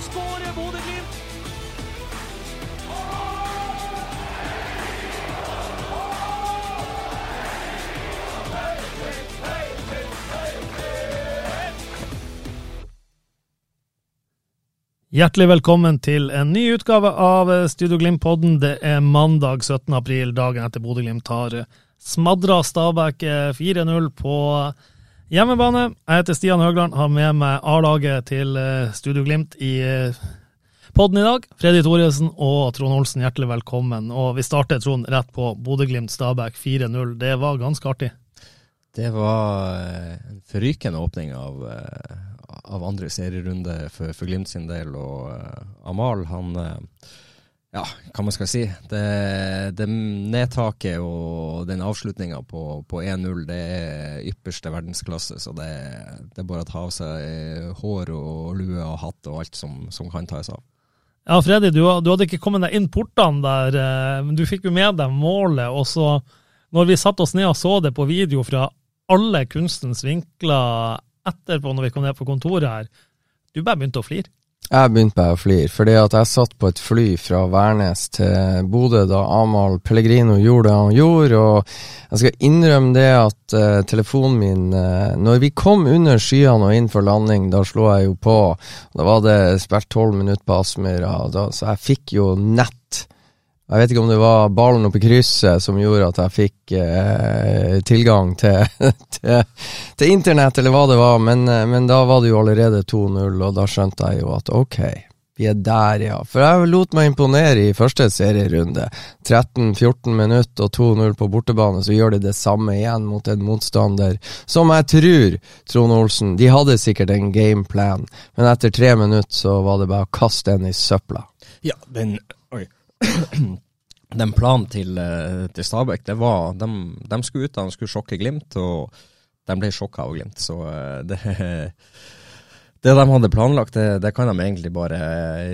Skårer Bodø-Glimt. Hjertelig velkommen til en ny utgave av Studio Glimt-podden. Det er mandag 17. april, dagen etter Bodø-Glimt har smadra Stabæk 4-0 på hjemmebane. Jeg heter Stian Høgland, har med meg A-laget til eh, Studio Glimt i eh, podden i dag. Freddy Thoresen og Trond Olsen, hjertelig velkommen. Og vi starter, Trond, rett på Bodø-Glimt-Stabæk 4-0. Det var ganske artig. Det var eh, en forrykende åpning av, av andre serierunde for, for Glimt sin del. Og Amal, han Ja, hva man skal si. Det, det nedtaket og den avslutninga på, på 1-0, det er ypperste verdensklasse. Så det, det er bare å ta av seg eh, hår og lue og hatt og alt som, som kan tas av. Ja, Freddy, du, du hadde ikke kommet deg inn portene der, eh, men du fikk jo med deg målet. Og så, når vi satte oss ned og så det på video fra alle kunstens vinkler etterpå, når vi kom ned på kontoret her, du bare begynte å flire. Jeg begynte meg å flire, fordi at jeg satt på et fly fra Værnes til Bodø da Amahl Pellegrino gjorde det han gjorde, og jeg skal innrømme det at uh, telefonen min uh, Når vi kom under skyene og inn for landing, da slo jeg jo på. Da var det spilt tolv minutter på Aspmyra, så jeg fikk jo nett. Jeg vet ikke om det var ballen oppe i krysset som gjorde at jeg fikk eh, tilgang til, til, til internett, eller hva det var, men, eh, men da var det jo allerede 2-0, og da skjønte jeg jo at ok, vi er der, ja. For jeg lot meg imponere i første serierunde. 13-14 minutter og 2-0 på bortebane, så gjør de det samme igjen mot en motstander som jeg tror, Trond Olsen, de hadde sikkert en gameplan, men etter tre minutter så var det bare å kaste den i søpla. Ja, Oi. den planen til, eh, til Stabæk, det var de, de skulle ut, de skulle sjokke Glimt, og de ble sjokka av Glimt. Så eh, det, det de hadde planlagt, det, det kan de egentlig bare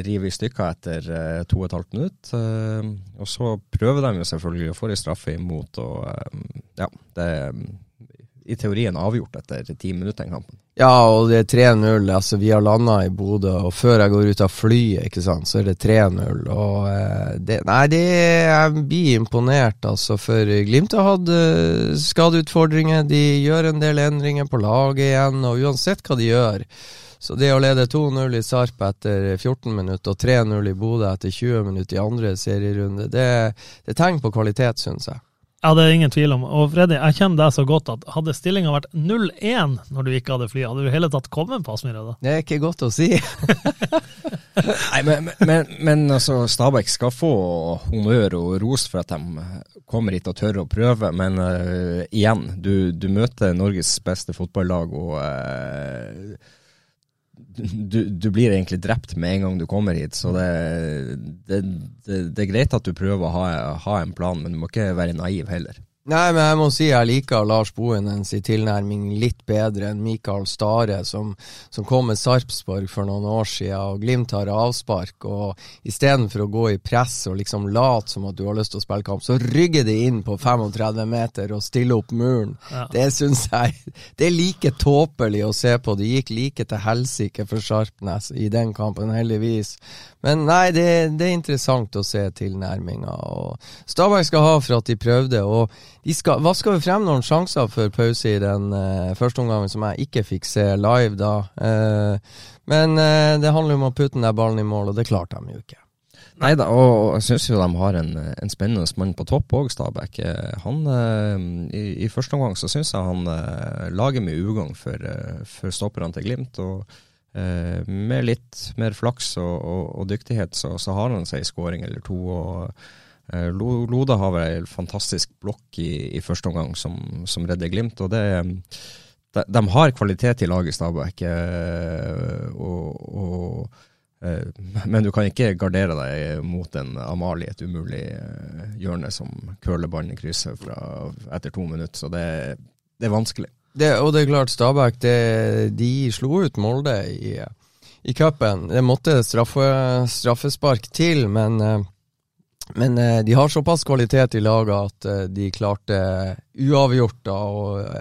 rive i stykker etter eh, to og et halvt minutt. Eh, Og så prøver de jo selvfølgelig å få en straffe imot, og eh, ja, det i teorien avgjort etter ti minutter i kampen. Ja, og det er 3-0. Altså, vi har landa i Bodø, og før jeg går ut av flyet, ikke sant, så er det 3-0. Og eh, det Nei, det jeg blir imponert, altså. For Glimt har hatt eh, skadeutfordringer. De gjør en del endringer på laget igjen, og uansett hva de gjør. Så det å lede 2-0 i Sarp etter 14 minutter og 3-0 i Bodø etter 20 minutter i andre serierunde, det, det tegn på kvalitet, syns jeg. Ja, det er ingen tvil om. Og Freddy, jeg kjenner deg så godt at hadde stillinga vært 0-1 når du ikke hadde fly, hadde du i hele tatt kommet på Aspmyra da? Det er ikke godt å si. Nei, men, men, men altså, Stabæk skal få honnør og ros for at de kommer hit og tør å prøve, men uh, igjen, du, du møter Norges beste fotballag, og eh, du, du blir egentlig drept med en gang du kommer hit, så det, det, det, det er greit at du prøver å ha, ha en plan, men du må ikke være naiv heller. Nei, men jeg må si jeg liker Lars Bohinens tilnærming litt bedre enn Mikael Stare, som, som kom med Sarpsborg for noen år siden, og Glimt har avspark. og Istedenfor å gå i press og liksom late som at du har lyst til å spille kamp, så rygger de inn på 35 meter og stiller opp muren. Ja. Det syns jeg Det er like tåpelig å se på. Det gikk like til helsike for Sarpnes i den kampen, heldigvis. Men nei, det, det er interessant å se tilnærminga. Stabæk skal ha for at de prøvde. og de skal, vaska jo frem noen sjanser for pause i den uh, første omgangen som jeg ikke fikk se live da. Uh, men uh, det handler jo om å putte den der ballen i mål, og det klarte de jo ikke. Nei da, og jeg syns jo de har en, en spennende mann på topp òg, Stabæk. Han, i, I første omgang så syns jeg han lager mye ugagn for, for stopperne til Glimt. og Med litt mer flaks og, og, og dyktighet så, så har han seg en skåring eller to. og Loda har vel en fantastisk blokk i, i første omgang som, som, redder Glimt. og det de, de har kvalitet i laget Stabæk, eh, og, og, men du kan ikke gardere deg mot en Amalie, et umulig hjørne som køler ballen i krysset fra, etter to minutter. Så det, det er vanskelig. Det, og det er klart, Stabæk de slo ut Molde i, i cupen. Det måtte straffe, straffespark til, men men eh, de har såpass kvalitet i laget at eh, de klarte uavgjort da,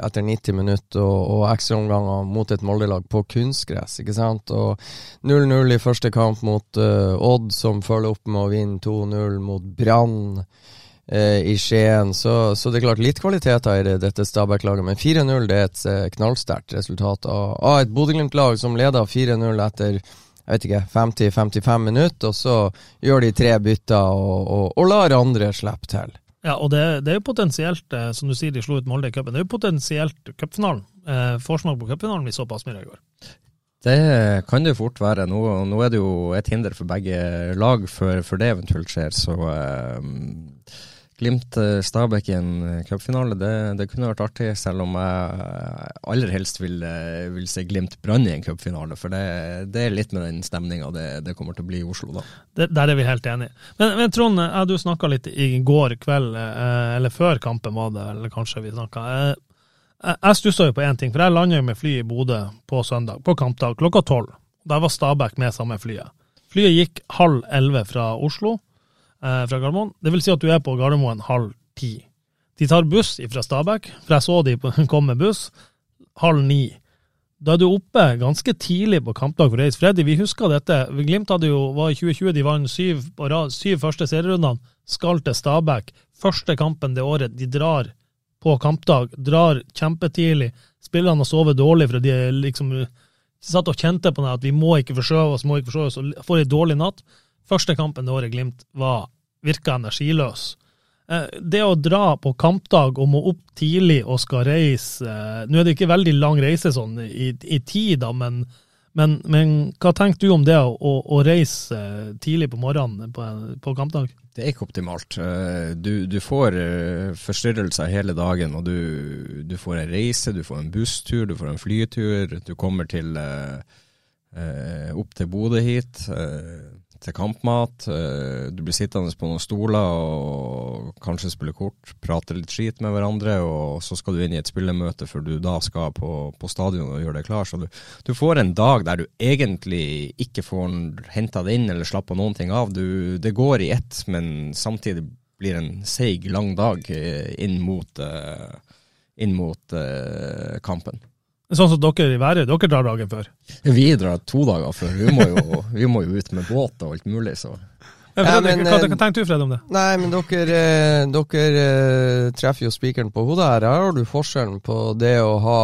etter 90 minutter og, og ekstraomganger mot et Molde-lag på kunstgress. ikke sant? Og 0-0 i første kamp mot uh, Odd, som følger opp med å vinne 2-0 mot Brann i Skien. Så, så, det er klart litt kvaliteter i det, dette Stabæk-laget, men 4-0 det er et uh, knallsterkt resultat av, av et Bodø-Glimt-lag som leder 4-0 etter jeg vet ikke, 50-55 minutter, og så gjør de tre bytter og, og, og lar andre slippe til. Ja, og det, det, er jo potensielt, eh, som du sier, de slo ut Molde i cupen, det er jo potensielt cupfinalen. Eh, forsmak på cupfinalen vi så på Aspmyra i går. Det kan det fort være. Nå, nå, er det jo et hinder for begge lag før det eventuelt skjer, så eh, Glimt-Stabæk i en eh, cupfinale, det, det, kunne vært artig, selv om jeg aller helst vil, eh, vil se Glimt-Brann i en cupfinale. For det, det, er litt med den stemninga det, det, kommer til å bli i Oslo, da. Det, der er vi helt enige. Men, men Trond, jeg du snakka litt i går kveld, eh, eller før kampen var det, eller kanskje vi snakka. Jeg, jeg stussa jo på én ting, for jeg landa med fly i Bodø på søndag, på kampdag klokka tolv. Der var Stabæk med samme flyet. Flyet gikk halv elleve fra Oslo eh, fra Gardermoen. Det vil si at du er på Gardermoen halv ti. De tar buss fra Stabæk, for jeg så de kom med buss, halv ni. Da er du oppe ganske tidlig på kampdag for Reis Freddy. Vi husker dette. Glimt hadde jo, var i 2020, de vant syv, syv første serierundene. Skal til Stabæk. Første kampen det året. De drar på kampdag. Drar kjempetidlig. Spillerne har sovet dårlig for de liksom satt og kjente på det at vi må ikke forsøve oss, må ikke forsøve oss, og får ei dårlig natt. Første kampen det året Glimt var virka energiløs. Eh, det å dra på kampdag og må opp tidlig og skal reise eh, Nå er det ikke veldig lang reise sånn i, i tid, da, men, men, men, hva tenker du om det å, å reise tidlig på morgenen på, på, kampdag? Det er ikke optimalt. Eh, du, du får forstyrrelser hele dagen. og du, du, får en reise, du får en busstur, du får en flytur. Du kommer til, opp til Bodø hit til kampmat. Eh, du blir sittende på noen stoler og kanskje spille kort, prate litt skit med hverandre, og så skal du inn i et spillemøte før du da skal på, på stadion og gjøre deg klar. Så du, du, får en dag der du egentlig ikke får henta det inn eller slappa noen ting av. Du, det går i ett, men samtidig blir en seig, lang dag eh, inn mot, uh, inn mot kampen. Sånn som dere i Værøy, dere drar dagen før? Vi drar to dager før. Vi må jo, vi må jo ut med båt og alt mulig, så. Ja, ja, men, hva, hva eh, tenker du, Fred, om det? Nei, men dere, eh, dere eh, treffer jo spikeren på hodet her. Her har du forskjellen på det å ha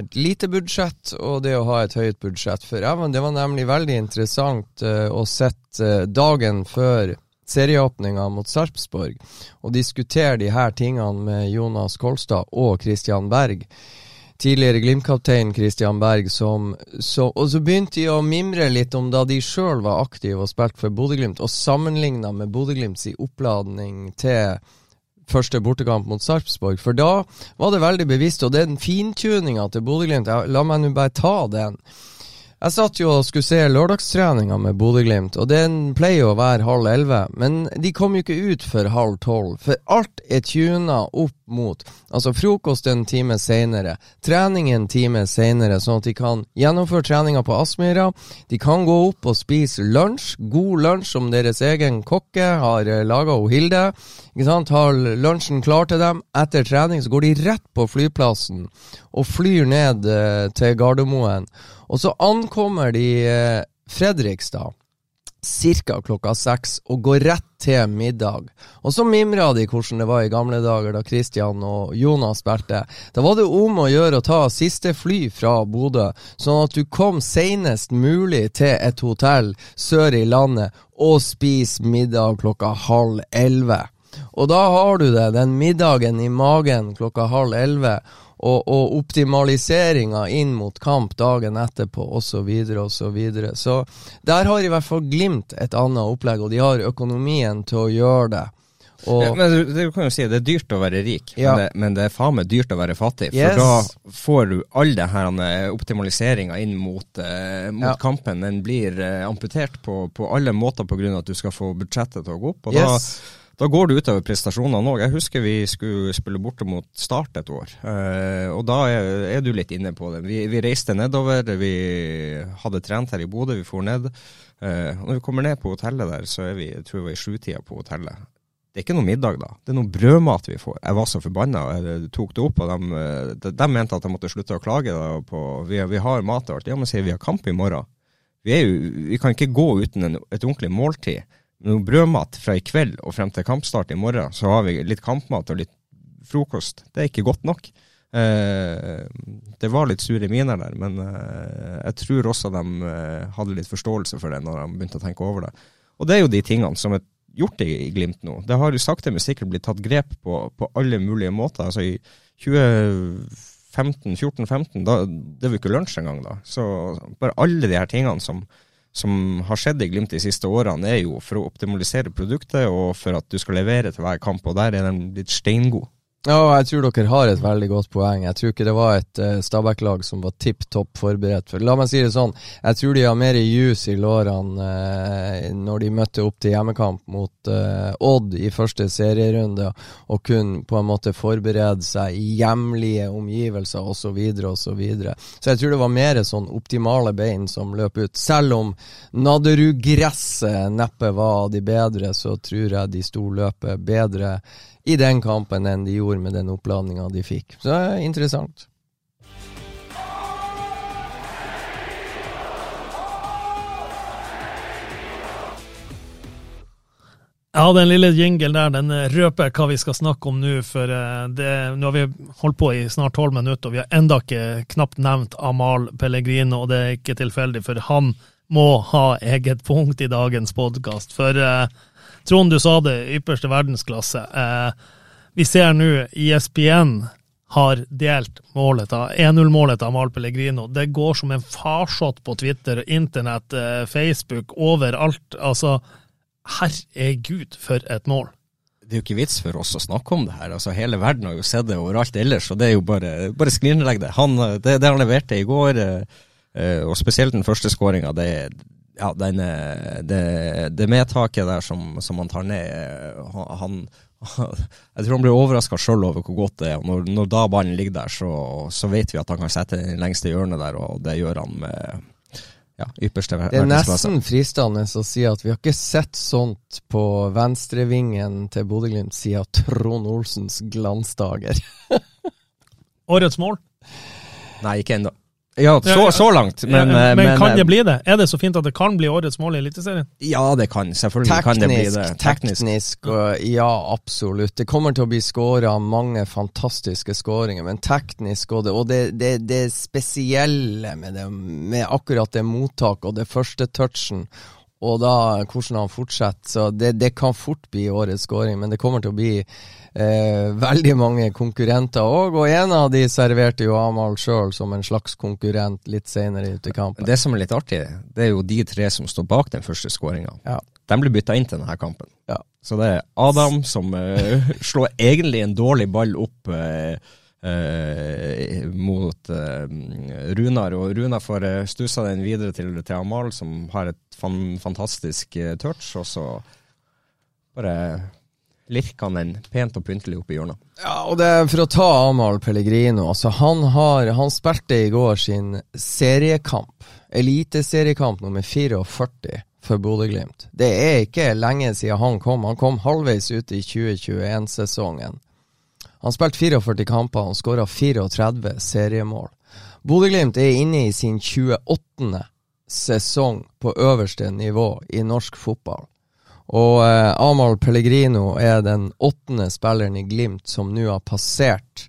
et lite budsjett og det å ha et høyt budsjett. For ja, det var nemlig veldig interessant å sette dagen før serieåpninga mot Sarpsborg og diskutere de her tingene med Jonas Kolstad og Christian Berg tidligere Glimt-kaptein Christian Berg, som, så, Og så begynte de å mimre litt om da de sjøl var aktive og spilte for Bodø-Glimt, og sammenligna med Bodø-Glimts oppladning til første bortekamp mot Sarpsborg. For da var det veldig bevisst, og den fintuninga til Bodø-Glimt La meg nå bare ta den. Jeg satt jo og skulle se lørdagstreninga med Bodø-Glimt, og den pleier jo å være halv elleve. Men de kom jo ikke ut før halv tolv, for alt er tuna opp mot altså frokost en time seinere, trening en time seinere, sånn at de kan gjennomføre treninga på Aspmyra. De kan gå opp og spise lunsj, god lunsj som deres egen kokke har eh, laga, Hilde. Ikke sant? Har lunsjen klar til dem. Etter trening så går de rett på flyplassen og flyr ned eh, til Gardermoen. Og så ankommer de eh, Fredrikstad ca. klokka seks og går rett til middag. Og så mimra de hvordan det var i gamle dager da Christian og Jonas spilte. Da var det om å gjøre å ta siste fly fra Bodø, sånn at du kom senest mulig til et hotell sør i landet og spise middag klokka halv elleve. Og da har du det, den middagen i magen klokka halv elleve, og, og optimaliseringa inn mot kamp dagen etterpå, osv., osv. Så, videre, og så, så der har i hvert fall Glimt et annet opplegg, og de har økonomien til å gjøre det. Og, ja, men du, du, kan jo si Det er dyrt å være rik, Ja. men, det, men det er faen meg dyrt å være fattig. For Yes. da får du all denne eh, optimaliseringa inn mot, eh, mot Ja. kampen. Den blir eh, amputert på, på alle måter pga. at du skal få budsjettet til å gå opp. Og yes. da, da går det utover prestasjonene òg. Jeg husker vi skulle spille borte mot Start et år, eh, og da er, er du litt inne på det. Vi, vi reiste nedover, vi hadde trent her i Bodø, vi for ned. Eh, og når vi kommer ned på hotellet der, så er vi jeg tror vi var i sjutida på hotellet. Det er ikke noe middag da, det er noe brødmat vi får. Jeg var så forbanna, jeg tok det opp, og de, de, de mente at jeg måtte slutte å klage da, på vi, vi har mat og alt. Ja, men sier vi har kamp i morgen. Vi, er jo, vi kan ikke gå uten en, et ordentlig måltid. Noe brødmat fra i kveld og frem til kampstart i morgen, så har vi litt kampmat og litt frokost. Det er ikke godt nok. Eh, det var litt sure miner der, men eh, jeg tror også de eh, hadde litt forståelse for det når de begynte å tenke over det. Og det er jo de tingene som er gjort i, i Glimt nå. Det har jo sakte, men sikkert blitt tatt grep på, på alle mulige måter. Altså I 2015, 14-15, da, det var jo ikke lunsj engang da. Så bare alle de her tingene som, som har skjedd i Glimt de siste årene, er jo for å optimalisere produktet og for at du skal levere til hver kamp, og der er de blitt steingode. Ja, jeg tror dere har et veldig godt poeng. Jeg tror ikke det var et uh, Stabæk-lag som var tipp topp forberedt. For, la meg si det sånn, jeg tror de har mer juice i lårene uh, når de møtte opp til hjemmekamp mot uh, Odd i første serierunde, og kunne på en måte forberede seg i hjemlige omgivelser osv. Så, videre, og så, så jeg tror det var mer sånn optimale bein som løp ut. Selv om Nadderud-gresset neppe var av de bedre, så tror jeg de sto løpet bedre i den kampen enn de gjorde med den oppladninga de fikk. Så det er interessant. Ja, den lille jingelen der, den røper hva vi skal snakke om nå, for eh, det, nå har vi holdt på i snart tolv minutter, og vi har enda ikke knapt nevnt Amal Pellegrino, og det er ikke tilfeldig, for han må ha eget punkt i dagens podkast. For eh, Trond, du sa det, ypperste verdensklasse. Eh, vi ser nå ISBN har delt målet av 1-0-målet av Mal Pellegrino. Det går som en farsott på Twitter, internett, eh, Facebook, overalt. Altså, herregud, for et mål. Det er jo ikke vits for oss å snakke om det her. altså Hele verden har jo sett det overalt ellers, og det er jo bare, bare skrinlegg det. Han, det. Det han leverte i går, eh, og spesielt den første skåringa, det, ja, den, det, det medtaket der som, som han tar ned han, jeg tror han blir overraska sjøl over hvor godt det er. og Når, når da ballen ligger der, så, så, vet vi at han kan sette den lengste hjørnet der, og det gjør han med ja, ypperste Det er nesten fristende å si at vi har ikke sett sånt på venstrevingen til Bodø-Glimt siden Trond Olsens glansdager. Årets mål? Nei, ikke ennå. Ja, så, så langt, men, ja, men, men kan det bli det? Er det så fint at det kan bli årets mål i Eliteserien? Ja, det kan. Selvfølgelig teknisk, kan det bli det. Teknisk, teknisk og, ja, absolutt. Det kommer til å bli skåra mange fantastiske skåringer, men teknisk og, det, og det, det, det spesielle med, det, med akkurat det mottaket og det første touchen og da hvordan han fortsetter. Så det, det kan fort bli årets scoring, men det kommer til å bli eh, veldig mange konkurrenter òg. Og en av de serverte jo Amahl sjøl som en slags konkurrent litt senere ute i kampen. Det som er litt artig, det er jo de tre som står bak den første skåringa. Ja. De blir bytta inn til denne kampen. Ja. Så det er Adam som eh, slår egentlig en dårlig ball opp eh, eh, mot Runar, og Runar får stussa den videre til, til Amal, som har et fan, fantastisk touch, og så bare lirker han den pent og pyntelig opp i hjørnet. Ja, og det er for å ta Amahl Pellegrino. Altså, han, har, han spilte i går sin seriekamp, eliteseriekamp nummer 44 for Bodø-Glimt. Det er ikke lenge siden han kom. Han kom halvveis ut i 2021-sesongen. Han spilte 44 kamper, han skåra 34 seriemål. Bodø-Glimt er inne i sin 28. sesong på øverste nivå i norsk fotball. Og eh, Amahl Pellegrino er den åttende spilleren i Glimt som nå har passert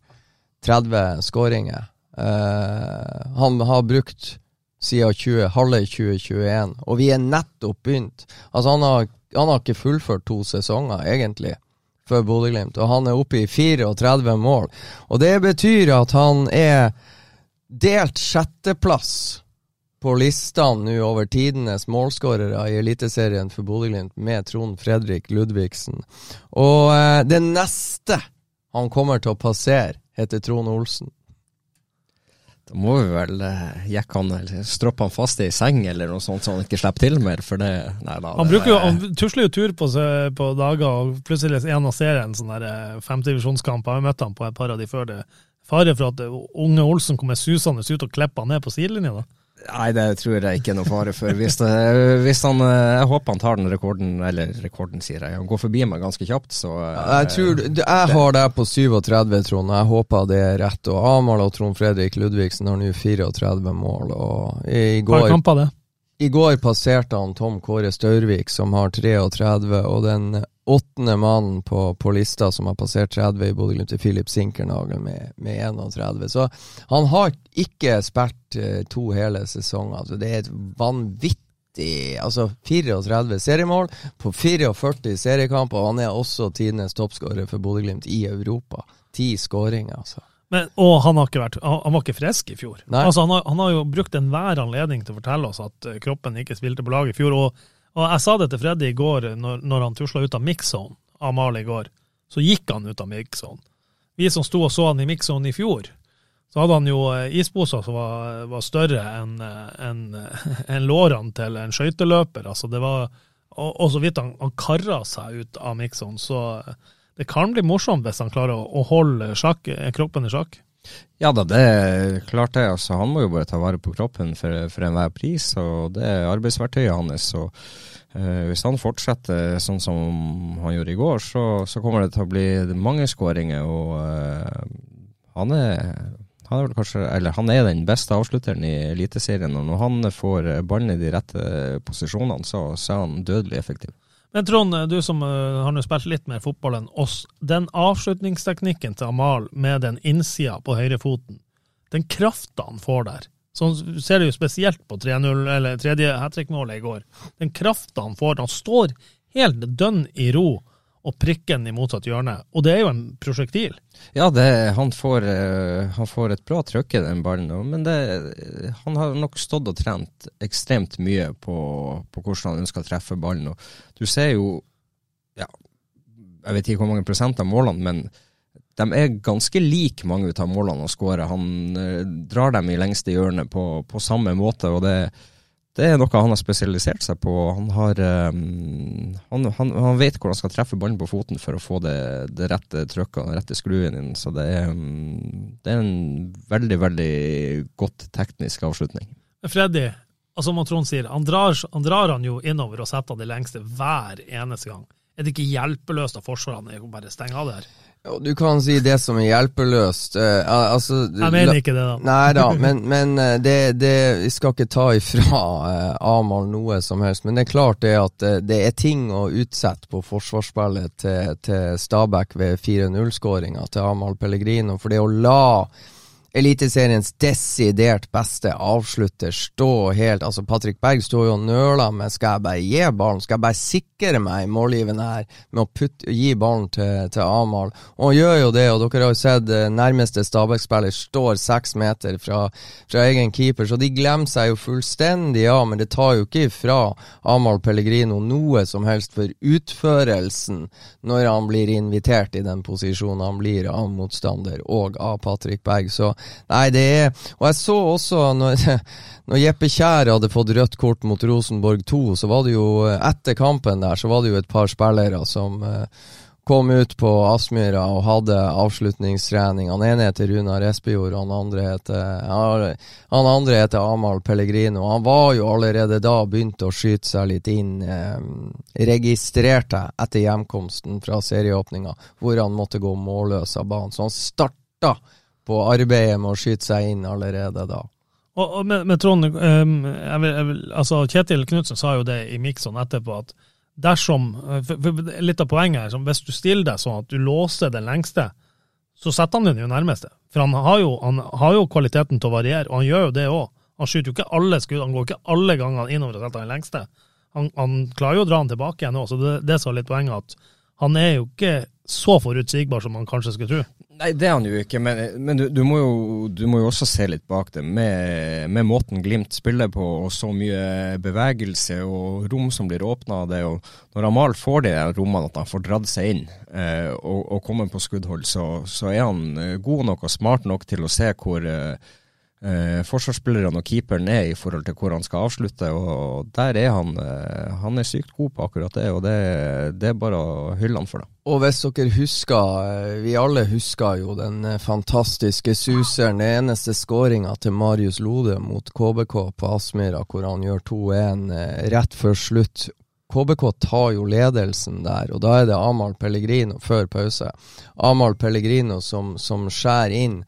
30 skåringer. Eh, han har brukt siden 20, halve 2021, og vi er nettopp begynt. Altså, han har, han har ikke fullført to sesonger, egentlig, for Bodø-Glimt, og han er oppe i 34 mål. Og det betyr at han er delt sjetteplass på listene nå over tidenes målskårere i Eliteserien for Bodø-Glimt, med Trond Fredrik Ludvigsen. Og eh, det neste han kommer til å passere, heter Trond Olsen. Da må vi vel eh, jekke han eller stroppe han fast i ei seng eller noe sånt, så han ikke slipper til mer, for det Nei da. Han, bruker jo, han tusler jo tur på, seg på dager, og plutselig en av serien sånn der eh, femtedivisjonskamp. Jeg har møtt han på et par av de før. det Fare for at eh, unge Olsen kommer susende ut og klipper han ned på sidelinja. da. Nei, det tror jeg ikke er noe fare for. Hvis, det, hvis han eh, Jeg håper han tar den rekorden, eller rekorden, sier jeg. Han går forbi meg ganske kjapt, så eh, Jeg tror, jeg har deg på 37, Trond. Jeg håper det er rett. Og Amahl og Trond Fredrik Ludvigsen har nå 34 mål. Og i går, kamper, det. I går passerte han Tom Kåre Staurvik, som har 33, og den åttende mannen på, på lista som har passert 30 i Bodø-Glimt, er Filip Sinkernagel med, med 31. Så han har ikke spilt eh, to hele sesonger. Så det er et vanvittig Altså 34 seriemål på 44 seriekamper, og han er også tidenes toppskårer for Bodø-Glimt i Europa. Ti skåringer, altså. Men, og han vært Han, han var ikke frisk i fjor. Altså, han, har, han har jo brukt enhver anledning til å fortelle oss at eh, kroppen ikke spilte på lag i fjor. Og, og jeg sa det til Freddy i går, når, når han tusla ut av mix-zone, Amal i går. Så gikk han ut av mix-zone. Vi som sto og så han i mix-zone i fjor, så hadde han jo eh, isposer som var, var større enn en, eh, lårene til en skøyteløper. Altså, det var og, og så vidt han, han karra seg ut av mix-zone, så eh, det kan bli morsomt hvis han klarer å, å holde sjakk, kroppen i sjakk. Ja da, det er klart det. Altså, han må jo bare ta vare på kroppen for, for enhver pris, og det er arbeidsverktøyet hans. og eh, hvis han fortsetter sånn som han gjorde i går, så, så kommer det til å bli mange skåringer. Og eh, han er han er kanskje, han er den beste avslutteren i Eliteserien. Og når han får ballen i de rette posisjonene, så, så er han dødelig effektiv. Men Trond, du som uh, har nå spilt litt mer fotball enn oss. Den avslutningsteknikken til Amal med den innsida på høyrefoten, den krafta han får der Sånn ser du jo spesielt på 3-0, eller tredje hat trick-målet i går. Den krafta han får. Han står helt dønn i ro og prikken i motsatt hjørne. Og det er jo en prosjektil. Ja, det, han, får, eh, han får et bra trøkk i den ballen, men det, han har nok stått og trent ekstremt mye på, på hvordan han ønsker å treffe ballen. Og du ser jo ja, Jeg vet ikke hvor mange prosent av målene, men de er ganske like mange av målene han skårer. Han eh, drar dem i lengste hjørne på, på samme måte, og det, det er noe han har spesialisert seg på. Han, har, um, han, han, han vet hvor han skal treffe ballen på foten for å få det, det rette trykket og den rette skruen inn. Så det er, um, det er en veldig, veldig godt teknisk avslutning. Freddy, altså som Trond sier, han drar, han drar han jo innover og setter det lengste hver eneste gang. Er det ikke hjelpeløst av forsvarene å bare stenge av det her? Du kan si det som er hjelpeløst. Uh, altså, Jeg mener ikke det, da. Nei da, men, men eh, det, det Vi skal ikke ta ifra uh, Amahl noe som helst. Men det er klart det at uh, det er ting å utsette på forsvarsspillet til, til Stabæk ved 4-0-skåringa til Amahl Pellegrino. For det å la Eliteseriens desidert beste avslutter stå helt Altså, Patrick Berg står jo og nøler med skal jeg bare gi ballen, skal jeg bare sikre meg målgivende her med å putte, gi ballen til, til Amahl. Og han gjør jo det, og dere har jo sett eh, nærmeste Stabæk-spiller står seks meter fra, fra egen keeper, så de glemmer seg jo fullstendig av, men det tar jo ikke ifra Amahl Pellegrino noe som helst for utførelsen når han blir invitert i den posisjonen han blir av motstander og av Patrick Berg. Så nei, det er Og jeg så også når, når Jeppe Kjær hadde fått rødt kort mot Rosenborg 2, så var det jo etter kampen der, så var det jo et par spillere som eh, kom ut på Aspmyra og hadde avslutningstrening. Han ene heter Runar Espejord, han andre heter, han andre heter Amahl Pellegrino. Han var jo allerede da begynt å skyte seg litt inn. Eh, registrerte etter hjemkomsten fra serieåpninga, hvor han måtte gå målløs av banen. Så han starta på arbeidet med å skyte seg inn allerede da. Og, og med, med Trond, um, jeg vil, jeg vil, altså Kjetil Knutsen sa jo det i Mikson etterpå, at dersom for, for Litt av poenget her, hvis du stiller deg sånn at du låser den lengste, så setter han den jo nærmeste. For han har jo, han har jo kvaliteten til å variere, og han gjør jo det òg. Han skyter jo ikke alle skudd, han går ikke alle gangene innover og setter den lengste. Han, han klarer jo å dra den tilbake igjen òg, så det, det er så litt poenget at han er jo ikke så forutsigbar som man kanskje skulle tro. Nei, det er han jo ikke, men, men du, du, må jo, du, må jo, også se litt bak det. Med, med, måten Glimt spiller på, og så mye bevegelse og rom som blir åpna av det. og Når Amal får de rommene, at han får dratt seg inn eh, og, og kommer på skuddhold, så, så, er han eh, god nok og smart nok til å se hvor eh, eh, forsvarsspillerne og keeperen er i forhold til hvor han skal avslutte. og Der er han eh, han er sykt god på akkurat det, og det, det, er bare å hylle han for det. Og hvis dere husker, eh, vi alle husker jo den eh, fantastiske suseren, den eneste skåringa til Marius Lode mot KBK på Aspmyra, hvor han gjør 2-1 eh, rett før slutt. KBK tar jo ledelsen der, og da er det Amahl Pellegrino før pause. Amahl Pellegrino som, som skjærer inn.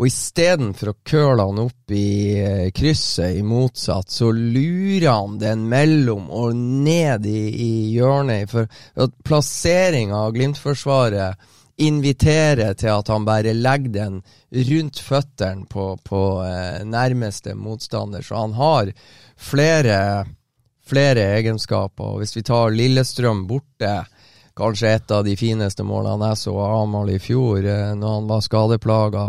Og istedenfor å køle han opp i eh, krysset i motsatt, så lurer han den mellom og ned i, i hjørnet. For plasseringa av Glimt-forsvaret inviterer til at han bare legger den rundt føttene på, på eh, nærmeste motstander. Så han har flere, flere egenskaper. Hvis vi tar Lillestrøm borte kanskje et av de fineste målene jeg så av Amahl i fjor, eh, når han var skadeplaga.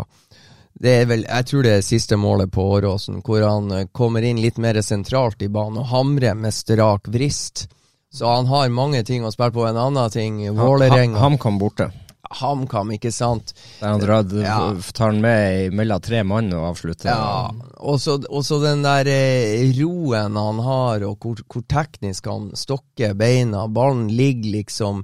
Det er vel, jeg tror det er siste målet på Åråsen, hvor han eh, kommer inn litt mer sentralt i banen og hamrer med strak vrist. Så han har mange ting å spille på. En annen ting, Vålerenga HamKam borte. HamKam, ikke sant. Der han drar, ja. tar han med mellom tre mann og avslutter. Ja, og så den der eh, roen han har, og hvor, hvor, teknisk han stokker beina. Ballen ligger liksom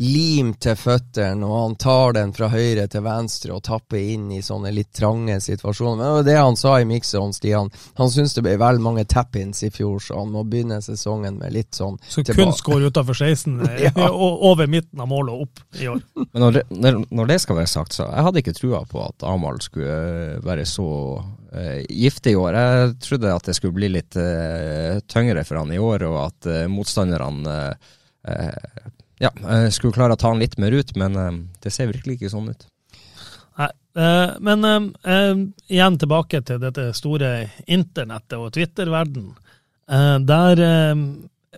limt til føttene, og han tar den fra høyre til venstre og tapper inn i sånne litt trange situasjoner. Men det var det han sa i mixon, Stian. Han syns det ble vel mange tap-ins i fjor, så han må begynne sesongen med litt sånn Så kun skår utafor 16, ja. over midten av målet og opp i år. Men når når, det skal være sagt, så jeg hadde ikke trua på at Amahl skulle eh, være så uh, giftig i år. Jeg trodde at det skulle bli litt uh, tyngre for han i år, og at uh, motstanderne ja, skulle klare å ta han litt mer ut, men det ser virkelig ikke sånn ut. Nei, men igjen tilbake til dette store internettet og Twitter-verden. der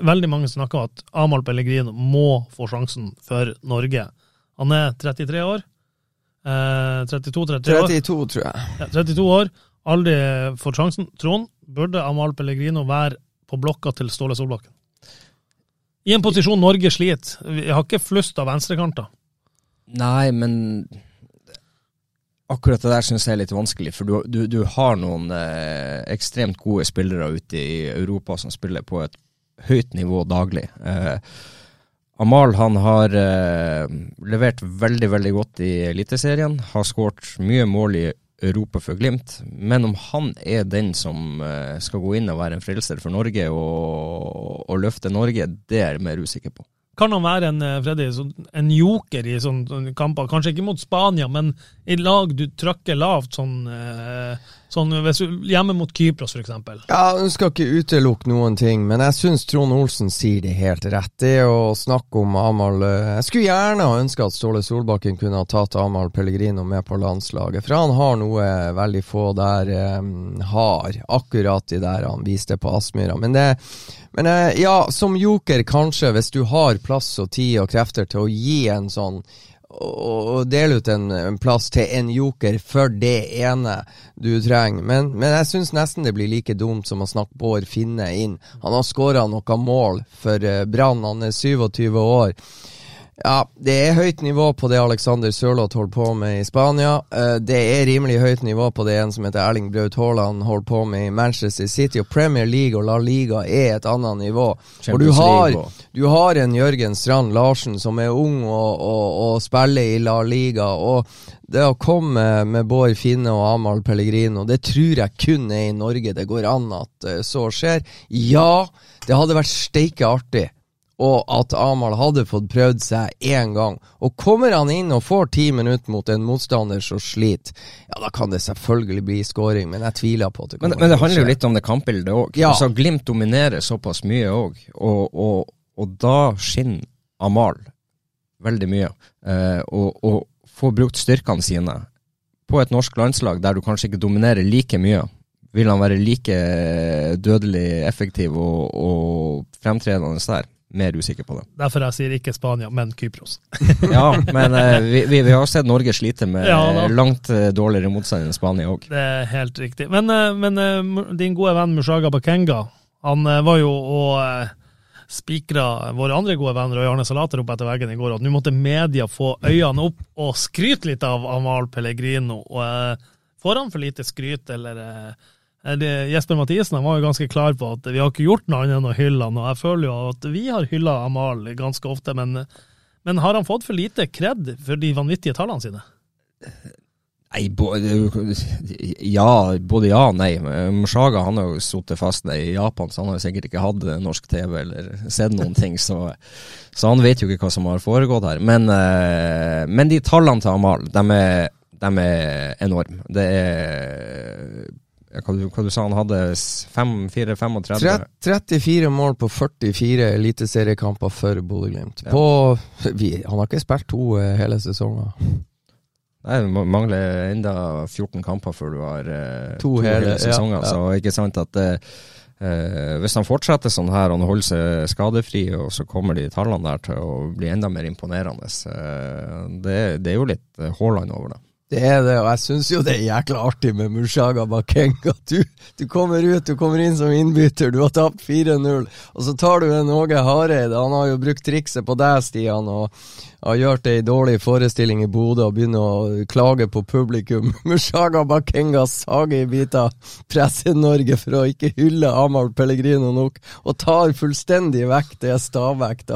veldig mange snakker om at Amahl Pellegrino må få sjansen for Norge. Han er 33 år. Eh, 32-33 år. 32, tror jeg. Ja, 32 år. Aldri fått sjansen. Trond, burde Amahl Pellegrino være på blokka til Ståle Solbakken? I en posisjon Norge sliter. Vi har ikke flust av venstrekanter. Nei, men akkurat det der syns jeg er litt vanskelig. For du, du, du har noen eh, ekstremt gode spillere ute i Europa som spiller på et høyt nivå daglig. Eh, Amal han har eh, levert veldig veldig godt i Eliteserien. Har skåret mye mål i Europa for Glimt. Men om han er den som eh, skal gå inn og være en frelser for Norge og, og løfte Norge, det er jeg mer usikker på. Kan han være en, eh, Freddy, en joker i sånne kamper? Kanskje ikke mot Spania, men i lag du trykker lavt, sånn, eh, sånn hvis hjemme mot Kypros f.eks.? Ja, Hun skal ikke utelukke noen ting, men jeg syns Trond Olsen sier det helt rett. Det å snakke om Amahl eh, Jeg skulle gjerne ha ønska at Ståle Solbakken kunne ha tatt Amahl Pellegrino med på landslaget, for han har noe veldig få der um, har, akkurat i der han viste på Aspmyra. Men det men eh, ja, som joker kanskje, hvis du har plass og tid og krefter til å gi en sånn og dele ut en, en, plass til en joker for det ene du trenger. Men, men jeg syns nesten det blir like dumt som å snakke Bård Finne inn. Han har skåra noen mål for uh, Brann, han er 27 år. Ja, det er høyt nivå på det Alexander Sørloth holder på med i Spania. Eh, det er rimelig høyt nivå på det en som heter Erling Braut Haaland holder på med i Manchester City. Og Premier League og La Liga er et annet nivå. og du har, du har, en Jørgen Strand Larsen som er ung og, og, og spiller i La Liga. Og det å komme med Bård Finne og Amahl Pellegrino, det tror jeg kun er i Norge det går an at eh, så skjer. Ja, det hadde vært steike artig og at Amahl hadde fått prøvd seg én gang. Og kommer han inn og får ti minutter mot en motstander som sliter, ja, da kan det selvfølgelig bli skåring, men jeg tviler på at det kommer men, men det handler jo litt om det kampbildet òg. Ja. Altså, Glimt dominerer såpass mye òg, og, og, og, da skinner Amahl veldig mye. Eh, og, og får brukt styrkene sine på et norsk landslag der du kanskje ikke dominerer like mye vil han være like dødelig effektiv og, og fremtredende der. Mer usikker på det. Derfor jeg sier ikke Spania, men Kypros. ja, men eh, vi, vi, vi, har sett Norge slite med ja, langt eh, dårligere motstand enn Spania òg. Det er helt riktig. Men, eh, men eh, din gode venn Mushaga Bakenga, han eh, var jo og spikra våre andre gode venner og Arne Salater opp etter veggen i går, at nå måtte media få øynene opp og skryte litt av Amal Pellegrino. Og, får han for lite skryt, eller Jesper Mathisen var jo ganske klar på at vi har ikke gjort noe annet enn å hylle han, og jeg føler jo at vi har hylla Amal ganske ofte, men, men har han fått for lite kred for de vanvittige tallene sine? Nei, både, ja, både ja og nei. Mshaga han har jo sittet fast i Japan, så han har sikkert ikke hatt norsk TV eller sett noen ting. Så, så, han vet jo ikke hva som har foregått her. Men, eh, men de tallene til Amal, de er, de er enorme. Det er hva du, hva du sa han hadde? 5-4-35? 34 mål på 44 eliteseriekamper for Bodø-Glimt. Ja. Han har ikke spilt to eh, hele sesonger. Nei, det mangler enda 14 kamper før du har eh, to, to, hele, hele sesonger. Ja, ja. Så ikke sant at uh, hvis han fortsetter sånn her og han holder seg skadefri, og så kommer de tallene der til å bli enda mer imponerende, uh, det, det, er jo litt Haaland over det. Det er det, og jeg syns jo det er jækla artig med Mushaga Bakenga. Du, du, kommer ut, du kommer inn som innbytter, du har tapt 4-0, og så tar du en Åge Hareide. Han har jo brukt trikset på deg, Stian, og har gjort ei dårlig forestilling i Bodø og begynner å klage på publikum. Mushaga Bakenga sager i biter Presse-Norge for å ikke hylle Amahl Pellegrino nok, og tar fullstendig vekk det Stabæk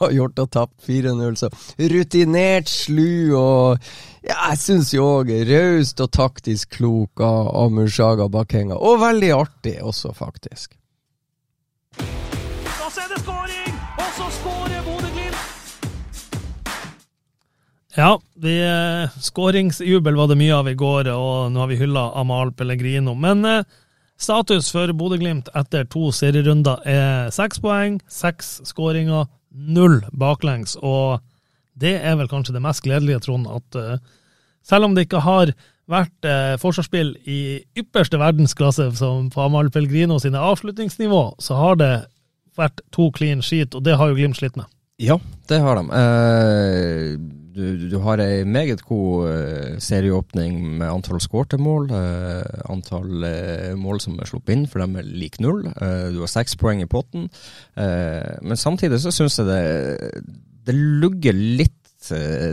har gjort og tapt 4-0. Så rutinert, slu og ja, jeg syns jo òg raust og taktisk klok av, av Mushaga Bakenga, og veldig artig også, faktisk. Ja, vi, eh, skåringsjubel var det mye av i går, og nå har vi hylla Amal Pellegrino. Men eh, status for Bodø-Glimt etter to serierunder er seks poeng, seks skåringer, null baklengs. Og det er vel kanskje det mest gledelige, Trond, at eh, selv om det ikke har vært forsvarsspill i ypperste verdensklasse som på Amal Pellegrino sine avslutningsnivå, så har det vært to clean sheet, og det har jo Glimt slitt med. Ja, det har de. Eh du, du, har ei meget god uh, serieåpning med antall skårte mål, uh, antall uh, mål som er sluppet inn, for de er lik null. du har seks poeng i potten. men samtidig så syns jeg det, det lugger litt